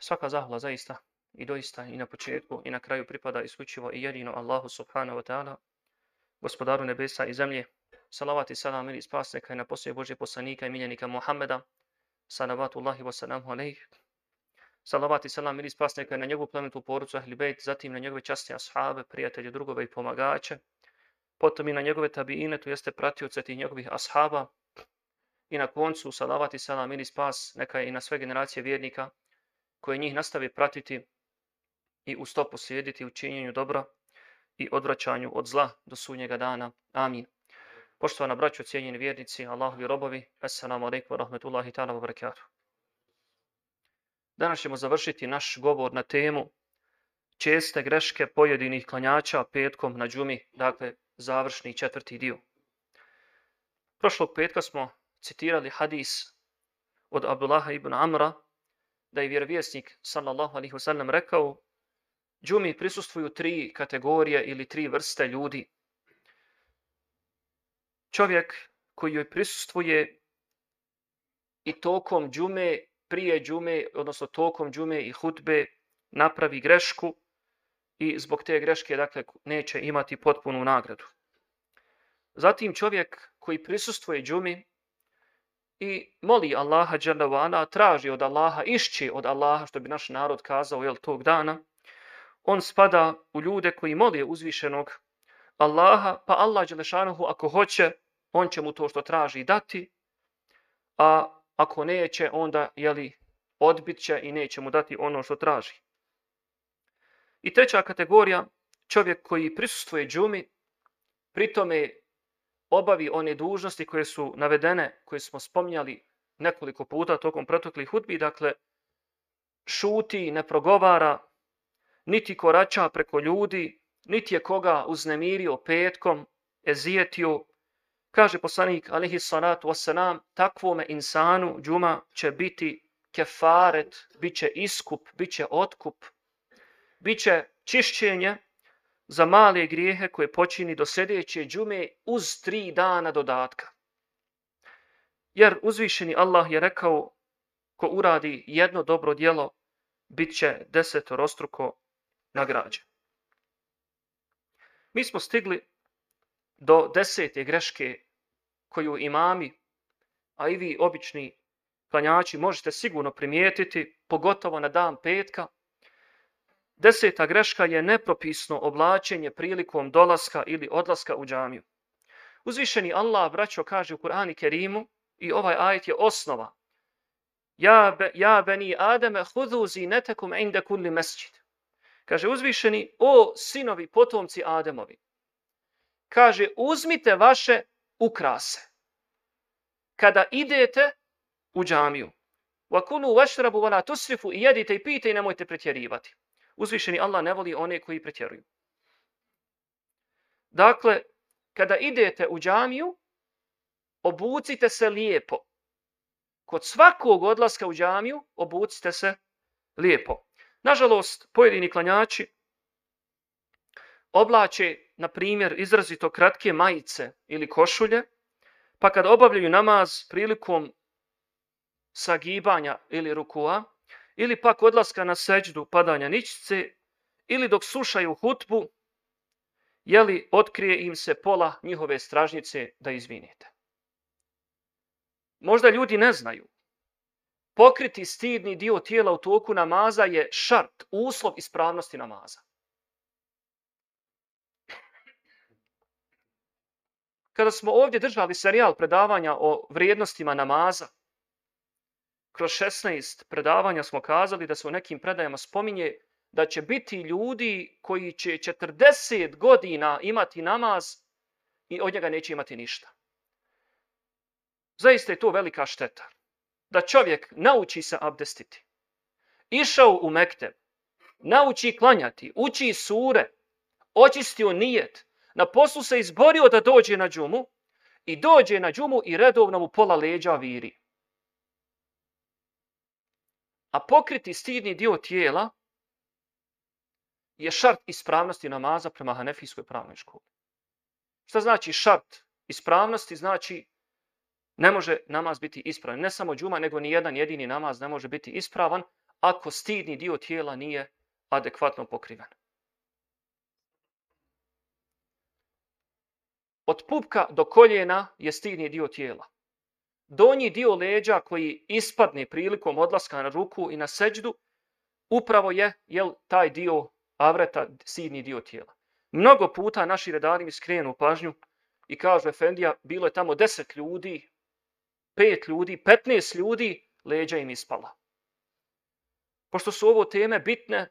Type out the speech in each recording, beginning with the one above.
svaka zahvala zaista i doista i na početku i na kraju pripada isključivo i jedino Allahu subhanahu wa ta'ala, gospodaru nebesa i zemlje. Salavat i salam ili spas neka je na poslije Božje poslanika i miljenika Muhammeda. Salavatullahi wa salamu alaih. Salavat i salam ili spas neka je na njegovu plemetu porucu Ahli Bejt, zatim na njegove časti ashabe, prijatelje, drugove i pomagače. Potom i na njegove tabiine, to jeste pratioce tih njegovih ashaba. I na koncu salavat i salam ili spas neka je i na sve generacije vjernika koje njih nastavi pratiti i u stopu slijediti u činjenju dobra i odvraćanju od zla do sunnjega dana. Amin. Poštovana braćo, cijenjeni vjernici, Allahovi robovi, assalamu alaikum wa rahmetullahi ta'ala wa barakatuh. Danas ćemo završiti naš govor na temu česte greške pojedinih klanjača petkom na džumi, dakle završni četvrti dio. Prošlog petka smo citirali hadis od Abdullaha ibn Amra, da je vjerovjesnik sallallahu alaihi wasallam rekao džumi prisustvuju tri kategorije ili tri vrste ljudi. Čovjek koji joj prisustvuje i tokom džume, prije džume, odnosno tokom džume i hutbe, napravi grešku i zbog te greške dakle, neće imati potpunu nagradu. Zatim čovjek koji prisustvuje džumi i moli Allaha dželavana, traži od Allaha, išći od Allaha, što bi naš narod kazao jel, tog dana, on spada u ljude koji moli uzvišenog Allaha, pa Allah Đelešanohu ako hoće, on će mu to što traži dati, a ako neće, onda jeli, odbit će i neće mu dati ono što traži. I treća kategorija, čovjek koji prisustuje džumi, pritome obavi one dužnosti koje su navedene, koje smo spomnjali nekoliko puta tokom protoklih hudbi, dakle, šuti, ne progovara, niti korača preko ljudi, niti je koga uznemirio petkom, ezijetio. Kaže poslanik, alihi salatu wasalam, takvome insanu džuma će biti kefaret, bit će iskup, bit će otkup, bit će čišćenje za male grijehe koje počini do sljedeće džume uz tri dana dodatka. Jer uzvišeni Allah je rekao, ko uradi jedno dobro djelo, bit će desetorostruko nagrađen. Mi smo stigli do desete greške koju imami, a i vi obični klanjači možete sigurno primijetiti, pogotovo na dan petka. Deseta greška je nepropisno oblačenje prilikom dolaska ili odlaska u džamiju. Uzvišeni Allah, braćo, kaže u Kur'ani Kerimu, i ovaj ajet je osnova. Ja, be, ja beni Ademe, hudu zinetekum inda kulli mesjid. Kaže uzvišeni, o sinovi potomci Ademovi. Kaže, uzmite vaše ukrase. Kada idete u džamiju. Vakulu vašrabu vala tusrifu i jedite i pijte i nemojte pretjerivati. Uzvišeni Allah ne voli one koji pretjeruju. Dakle, kada idete u džamiju, obucite se lijepo. Kod svakog odlaska u džamiju, obucite se lijepo. Nažalost, pojedini klanjači oblače, na primjer, izrazito kratke majice ili košulje, pa kad obavljaju namaz prilikom sagibanja ili rukua, ili pak odlaska na seđdu padanja ničice, ili dok slušaju hutbu, jeli otkrije im se pola njihove stražnice da izvinite. Možda ljudi ne znaju, pokriti stidni dio tijela u toku namaza je šart, uslov ispravnosti namaza. Kada smo ovdje držali serijal predavanja o vrijednostima namaza, kroz 16 predavanja smo kazali da se u nekim predajama spominje da će biti ljudi koji će 40 godina imati namaz i od njega neće imati ništa. Zaista je to velika šteta da čovjek nauči se abdestiti. Išao u Mekteb, nauči klanjati, uči sure, očistio nijet, na poslu se izborio da dođe na džumu i dođe na džumu i redovno mu pola leđa viri. A pokriti stidni dio tijela je šart ispravnosti namaza prema Hanefijskoj pravnoj školi. Šta znači šart ispravnosti? Znači ne može namaz biti ispravan. Ne samo džuma, nego ni jedan jedini namaz ne može biti ispravan ako stidni dio tijela nije adekvatno pokriven. Od pupka do koljena je stidni dio tijela. Donji dio leđa koji ispadne prilikom odlaska na ruku i na seđdu, upravo je jel, taj dio avreta, sidni dio tijela. Mnogo puta naši redari mi skrenu pažnju i kažu, Efendija, bilo je tamo deset ljudi, pet ljudi, 15 ljudi, leđa im ispala. Pošto su ovo teme bitne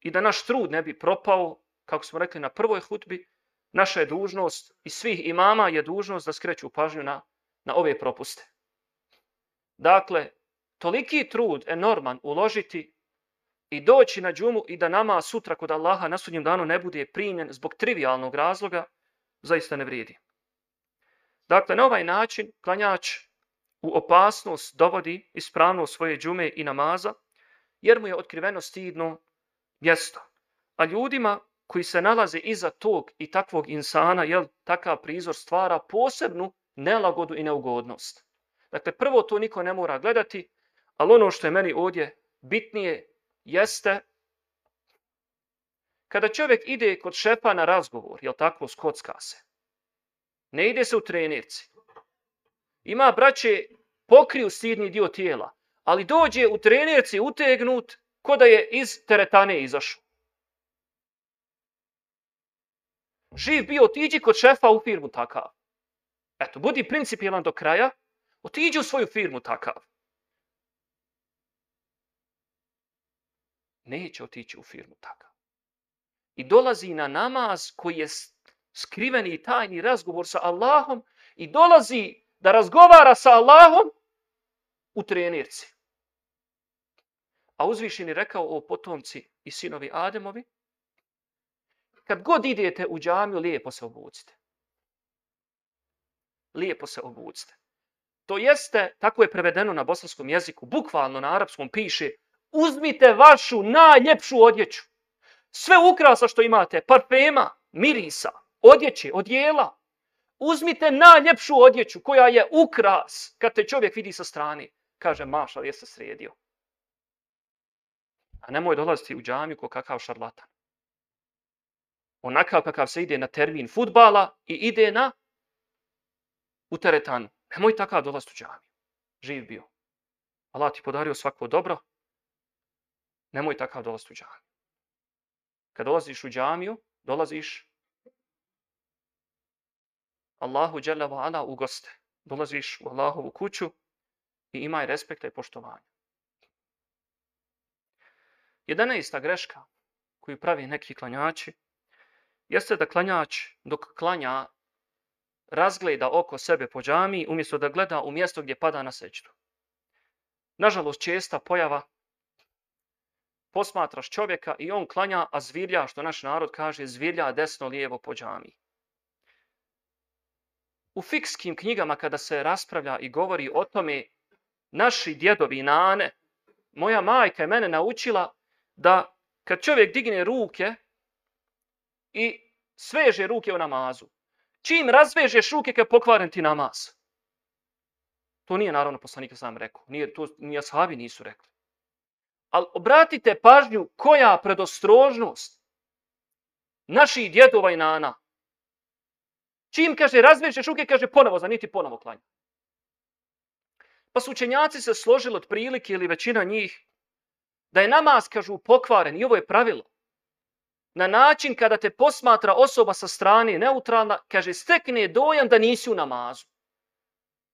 i da naš trud ne bi propao, kako smo rekli na prvoj hutbi, naša je dužnost i svih imama je dužnost da skreću pažnju na, na ove propuste. Dakle, toliki trud enorman uložiti i doći na džumu i da nama sutra kod Allaha na sudnjem danu ne bude primjen zbog trivialnog razloga, zaista ne vrijedi. Dakle, na ovaj način klanjač u opasnost dovodi ispravno svoje džume i namaza, jer mu je otkriveno stidno mjesto. A ljudima koji se nalaze iza tog i takvog insana, jel, takav prizor stvara posebnu nelagodu i neugodnost. Dakle, prvo to niko ne mora gledati, ali ono što je meni ovdje bitnije jeste kada čovjek ide kod šepa na razgovor, jel tako, skocka se. Ne ide se u trenirci. Ima, braće, pokriju sidni dio tijela, ali dođe u trenirci utegnut ko da je iz teretane izašao. Živ bio, otiđi kod šefa u firmu takav. Eto, budi principijelan do kraja, otiđi u svoju firmu takav. Neće otići u firmu takav. I dolazi na namaz koji je skriveni i tajni razgovor sa Allahom i dolazi da razgovara sa Allahom u trenirci. A uzvišeni rekao o potomci i sinovi Ademovi, kad god idete u džamiju, lijepo se obucite. Lijepo se obucite. To jeste, tako je prevedeno na bosanskom jeziku, bukvalno na arapskom piše, uzmite vašu najljepšu odjeću. Sve ukrasa što imate, parfema, mirisa, odjeće, odjela, uzmite najljepšu odjeću koja je ukras kad te čovjek vidi sa strane. Kaže, mašal, jeste sredio. A nemoj dolaziti u džamiju ko kakav šarlatan. Onakav kakav se ide na termin futbala i ide na u teretanu. Nemoj takav dolaziti u džamiju. Živ bio. Allah ti podario svako dobro. Nemoj takav dolaziti u džamiju. Kad dolaziš u džamiju, dolaziš Allahu dželle ve ala u goste. Dolaziš u Allahovu kuću i imaj respekta i poštovanja. 11. greška koju pravi neki klanjači jeste da klanjač dok klanja razgleda oko sebe po džami umjesto da gleda u mjesto gdje pada na sećtu. Nažalost, česta pojava posmatraš čovjeka i on klanja, a zvirlja, što naš narod kaže, zvirlja desno-lijevo po džami. U fikskim knjigama kada se raspravlja i govori o tome, naši djedovi nane, moja majka je mene naučila da kad čovjek digne ruke i sveže ruke u namazu, čim razvežeš ruke kad pokvaren ti namaz. To nije naravno poslanik sam rekao. Nije, to ni ashabi nisu rekli. Ali obratite pažnju koja predostrožnost naših djedova i nana. Čim kaže razvežeš ruke, kaže ponovo, za niti ponovo klanja. Pa su učenjaci se složili od prilike ili većina njih da je namaz, kažu, pokvaren i ovo je pravilo. Na način kada te posmatra osoba sa strane neutralna, kaže, stekne dojam da nisi u namazu.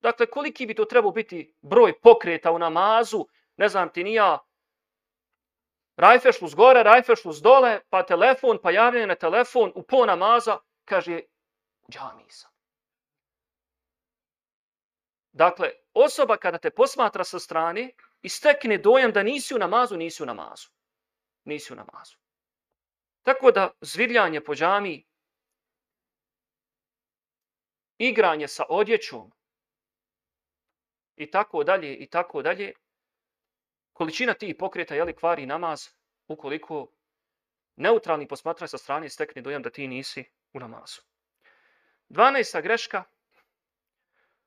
Dakle, koliki bi to trebao biti broj pokreta u namazu, ne znam ti nija, rajfešlus gore, rajfešlus dole, pa telefon, pa javljanje na telefon, u po namaza, kaže, džami sam. Dakle, osoba kada te posmatra sa strane, i stekne dojam da nisi u namazu, nisi u namazu. Nisi u namazu. Tako da zvirljanje po džami, igranje sa odjećom i tako dalje i tako dalje, količina tih pokreta je li kvari namaz ukoliko neutralni posmatraj sa strane stekne dojam da ti nisi u namazu. 12. greška.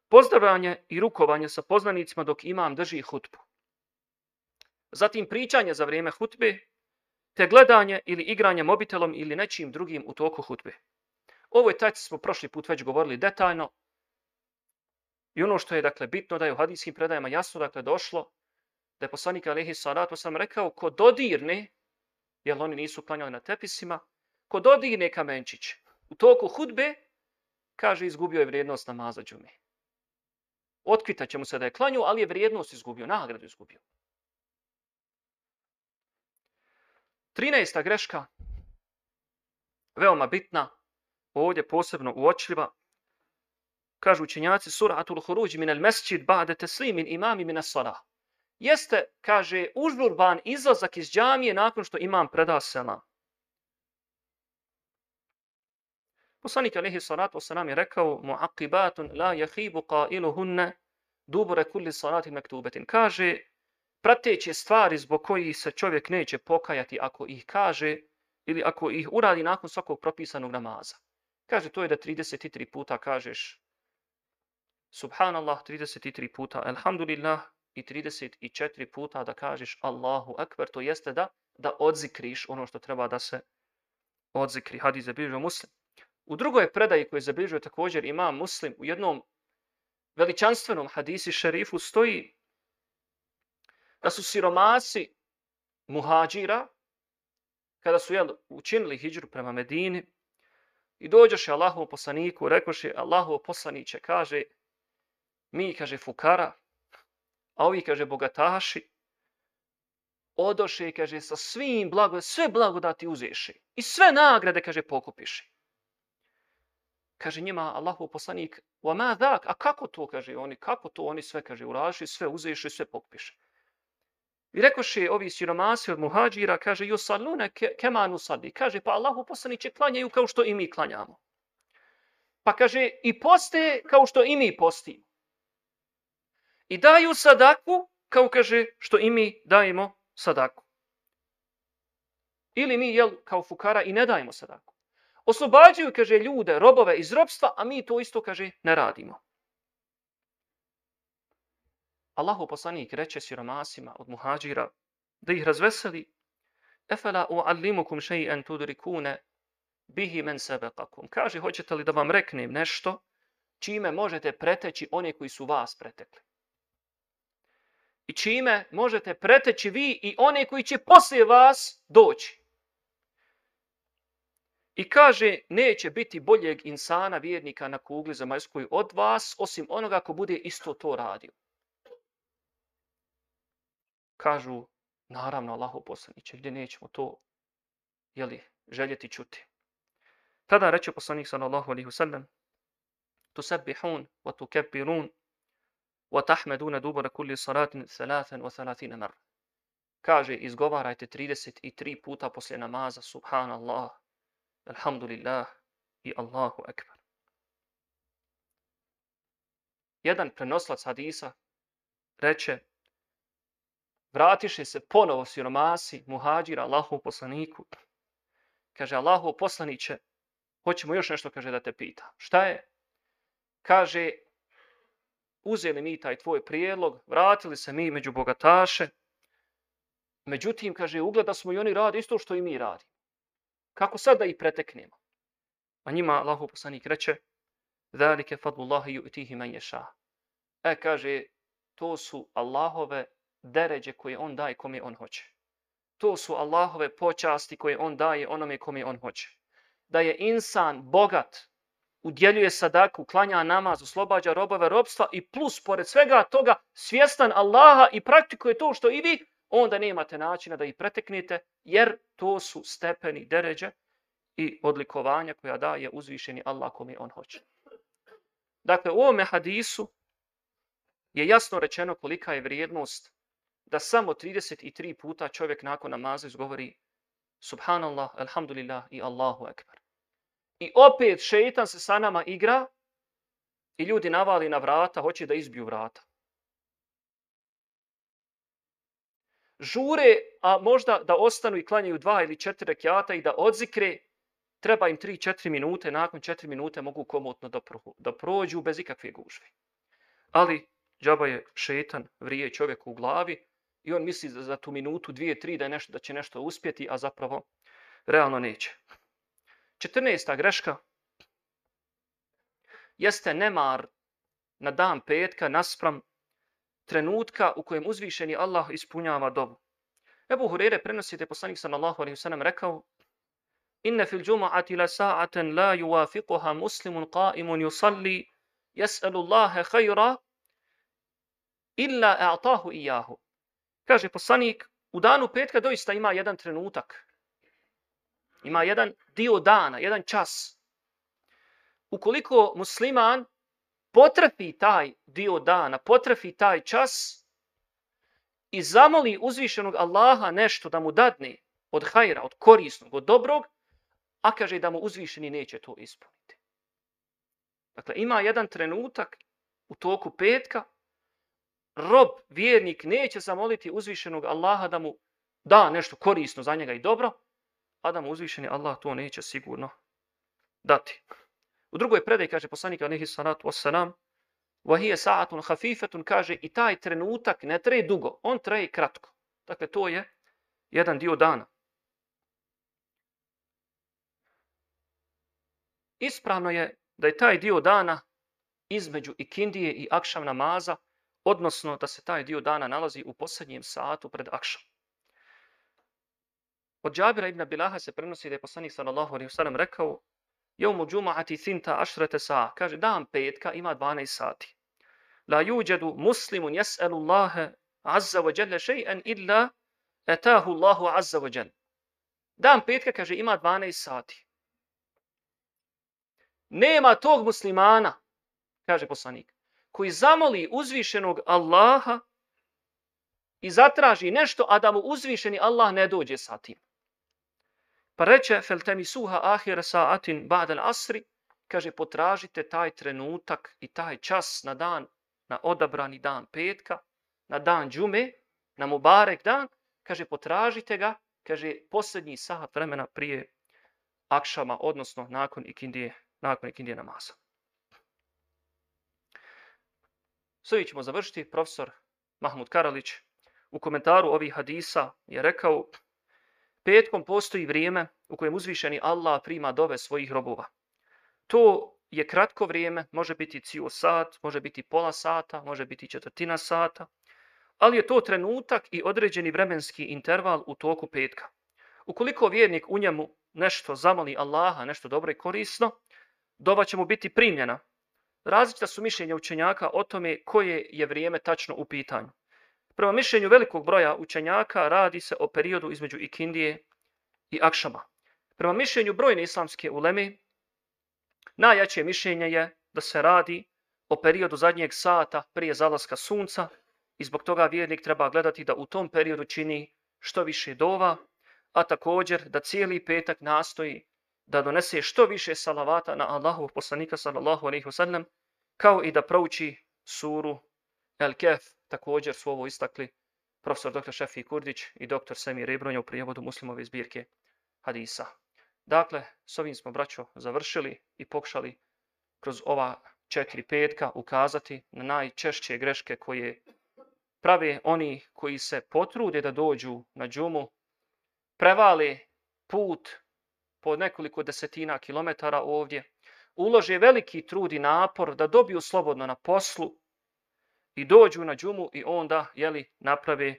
Pozdravljanje i rukovanje sa poznanicima dok imam drži hutbu. zatim pričanje za vrijeme hutbe, te gledanje ili igranje mobitelom ili nečim drugim u toku hutbe. Ovoj tajci smo prošli put već govorili detaljno. I ono što je dakle bitno da je u hadijskim predajama jasno dakle došlo da je poslanik Alehi Salatu sam rekao ko dodirne, jer oni nisu klanjali na tepisima, ko dodirne kamenčić u toku hudbe, kaže izgubio je vrijednost namaza džume. Otkvita će mu se da je klanju, ali je vrijednost izgubio, nagradu izgubio. 13. greška, veoma bitna, ovdje posebno uočljiva, kažu učenjaci suratul huruđ min al mesčid ba'de teslimin imami minas salah. Jeste, kaže, užurban izlazak iz džamije nakon što imam preda selam. Poslanik alaihi salatu wasalam je rekao muaqibatun la yahibu qailuhunna dubura kulli salati maktubatin. Kaže, prateće stvari zbog koji se čovjek neće pokajati ako ih kaže ili ako ih uradi nakon svakog propisanog namaza. Kaže, to je da 33 puta kažeš Subhanallah 33 puta, Alhamdulillah i 34 puta da kažeš Allahu Akbar, to jeste da da odzikriš ono što treba da se odzikri. Hadis zabilježio muslim. U drugoj predaji koju je zabilježio također ima muslim u jednom veličanstvenom hadisi šerifu stoji da su siromasi muhađira kada su jel, učinili hijđru prema Medini i dođoše Allahov poslaniku, rekoše Allahov poslaniće, kaže mi, kaže, fukara, a ovi, kaže, bogataši, odoše, kaže, sa svim blago, sve blagodati uzeše i sve nagrade, kaže, pokupiše. Kaže njima Allahov poslanik, wa ma dak, a kako to, kaže oni, kako to oni sve, kaže, uraši, sve uzeše, sve pokupiše. I rekoše ovi siromasi od muhađira, kaže, jo ke, kemanu sadi. Kaže, pa Allahu poslaniće klanjaju kao što i mi klanjamo. Pa kaže, i poste kao što i mi postimo i daju sadaku, kao kaže što i mi dajemo sadaku. Ili mi, jel, kao fukara i ne dajemo sadaku. Oslobađaju, kaže, ljude, robove iz robstva, a mi to isto, kaže, ne radimo. Allahu poslanik reče siromasima od muhađira da ih razveseli Efela uallimukum še'en tudrikune bihi men sebekakum. Kaže, hoćete li da vam reknem nešto čime možete preteći one koji su vas pretekli? i čime možete preteći vi i one koji će poslije vas doći. I kaže, neće biti boljeg insana, vjernika na kugli zemaljskoj od vas, osim onoga ko bude isto to radio kažu, naravno, Allaho poslaniće, gdje nećemo to jeli, željeti čuti. Tada reče poslanik sallallahu alaihi wasallam, tu wa tukabbirun wa tahmeduna dubara kulli salatin salatan wa salatina mar. Kaže, izgovarajte 33 puta poslije namaza, subhanallah, alhamdulillah i Allahu ekber. Jedan prenoslac hadisa reče, vratiše se ponovo siromasi, muhađira, Allahu poslaniku. Kaže, Allahu poslaniće, hoćemo još nešto, kaže, da te pita. Šta je? Kaže, uzeli mi taj tvoj prijedlog, vratili se mi među bogataše. Međutim, kaže, ugleda smo i oni radi isto što i mi radi. Kako sad da ih preteknemo? A njima Allahu poslanik reče, Zalike fadlullahi yu'tihi man yasha. E kaže, to su Allahove deređe koje on daje kome on hoće. To su Allahove počasti koje on daje onome kome on hoće. Da je insan bogat, udjeljuje sadaku, klanja namaz, oslobađa robove robstva i plus, pored svega toga, svjestan Allaha i praktikuje to što i vi, onda nemate načina da ih preteknete, jer to su stepeni deređe i odlikovanja koja daje uzvišeni Allah kome on hoće. Dakle, u ovome hadisu je jasno rečeno kolika je vrijednost da samo 33 puta čovjek nakon namaza izgovori Subhanallah, Alhamdulillah i Allahu Ekber. I opet šeitan se sa nama igra i ljudi navali na vrata, hoće da izbiju vrata. Žure, a možda da ostanu i klanjaju dva ili četiri rekiata i da odzikre, treba im tri, četiri minute, nakon 4 minute mogu komotno da, pro, da prođu bez ikakve gužve. Ali džaba je šetan, vrije čovjek u glavi I on misli za, za tu minutu, dvije, tri da, je nešto, da će nešto uspjeti, a zapravo realno neće. 14. greška jeste nemar na dan petka naspram trenutka u kojem uzvišeni Allah ispunjava dobu. Ebu Hurere prenosi da je poslanik sallallahu alaihi sallam rekao Inne fil džuma'ati la sa'aten la yuwafiquha muslimun qa'imun yusalli yas'alu Allahe khayra illa a'tahu iyahu. Kaže poslanik, u danu petka doista ima jedan trenutak. Ima jedan dio dana, jedan čas. Ukoliko musliman potrpi taj dio dana, potrpi taj čas i zamoli uzvišenog Allaha nešto da mu dadne od hajra, od korisnog, od dobrog, a kaže da mu uzvišeni neće to ispuniti. Dakle, ima jedan trenutak u toku petka, rob, vjernik, neće zamoliti uzvišenog Allaha da mu da nešto korisno za njega i dobro, a da mu uzvišeni Allah to neće sigurno dati. U drugoj predaji kaže poslanik Anehi Sanatu "Wa Vahije sa'atun hafifetun kaže i taj trenutak ne traje dugo, on traje kratko. Dakle, to je jedan dio dana. Ispravno je da je taj dio dana između ikindije i akšam namaza, odnosno da se taj dio dana nalazi u posljednjem satu pred akšom. Od Džabira ibn Bilaha se prenosi da je poslanik sallallahu alaihi wasallam rekao Jevmu džuma'ati thinta ašrete sa. Kaže, dan petka ima 12 sati. La yuđedu muslimun jes'elu Allahe azza wa jalla še'en illa etahu Allahu azza wa jalla. Dan petka, kaže, ima 12 sati. Nema tog muslimana, kaže poslanik, koji zamoli uzvišenog Allaha i zatraži nešto, a da mu uzvišeni Allah ne dođe sa tim. Pa reče, fel temi suha ahira saatin ba'dal asri, kaže, potražite taj trenutak i taj čas na dan, na odabrani dan petka, na dan džume, na mubarek dan, kaže, potražite ga, kaže, posljednji sahat vremena prije akšama, odnosno nakon ikindije, nakon ikindije namaza. Sve ćemo završiti. Profesor Mahmud Karalić u komentaru ovih hadisa je rekao petkom postoji vrijeme u kojem uzvišeni Allah prima dove svojih robova. To je kratko vrijeme, može biti cijel sat, može biti pola sata, može biti četvrtina sata, ali je to trenutak i određeni vremenski interval u toku petka. Ukoliko vjernik u njemu nešto zamoli Allaha, nešto dobro i korisno, dova će mu biti primljena. Različita su mišljenja učenjaka o tome koje je vrijeme tačno u pitanju. Prema mišljenju velikog broja učenjaka radi se o periodu između Ikindije i Akšama. Prema mišljenju brojne islamske uleme, najjače mišljenje je da se radi o periodu zadnjeg sata prije zalaska sunca i zbog toga vjernik treba gledati da u tom periodu čini što više dova, a također da cijeli petak nastoji da donese što više salavata na Allahov poslanika sallallahu alaihi wasallam, kao i da prouči suru El Kef, također su ovo istakli profesor dr. Šefi Kurdić i dr. Semir Ibronja u prijevodu muslimove zbirke hadisa. Dakle, s ovim smo, braćo, završili i pokušali kroz ova četiri petka ukazati na najčešće greške koje prave oni koji se potrude da dođu na džumu, prevale put po nekoliko desetina kilometara ovdje, ulože veliki trud i napor da dobiju slobodno na poslu, i dođu na džumu i onda jeli, naprave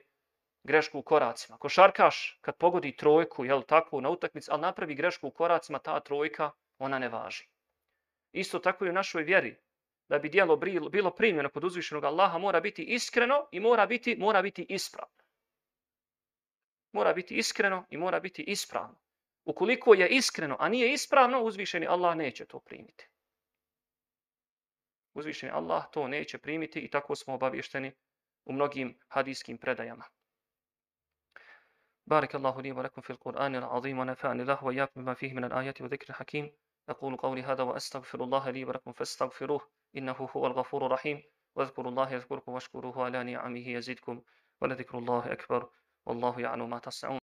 grešku u koracima. Košarkaš kad pogodi trojku, jel tako, na utakmici, ali napravi grešku u koracima, ta trojka, ona ne važi. Isto tako i u našoj vjeri. Da bi dijelo bilo primljeno kod uzvišenog Allaha, mora biti iskreno i mora biti, mora biti ispravno. Mora biti iskreno i mora biti ispravno. Ukoliko je iskreno, a nije ispravno, uzvišeni Allah neće to primiti. Uzvišeni Allah to neće primiti i tako smo obavješteni u mnogim hadijskim predajama. بارك الله لي ولكم في القرآن العظيم ونفعني الله وإياكم بما فيه من الآيات وذكر الحكيم أقول قولي هذا وأستغفر الله لي ولكم فاستغفروه إنه هو الغفور الرحيم واذكروا الله يذكركم واشكروه على نعمه يزدكم ولذكر الله أكبر والله يعلم ما تصنعون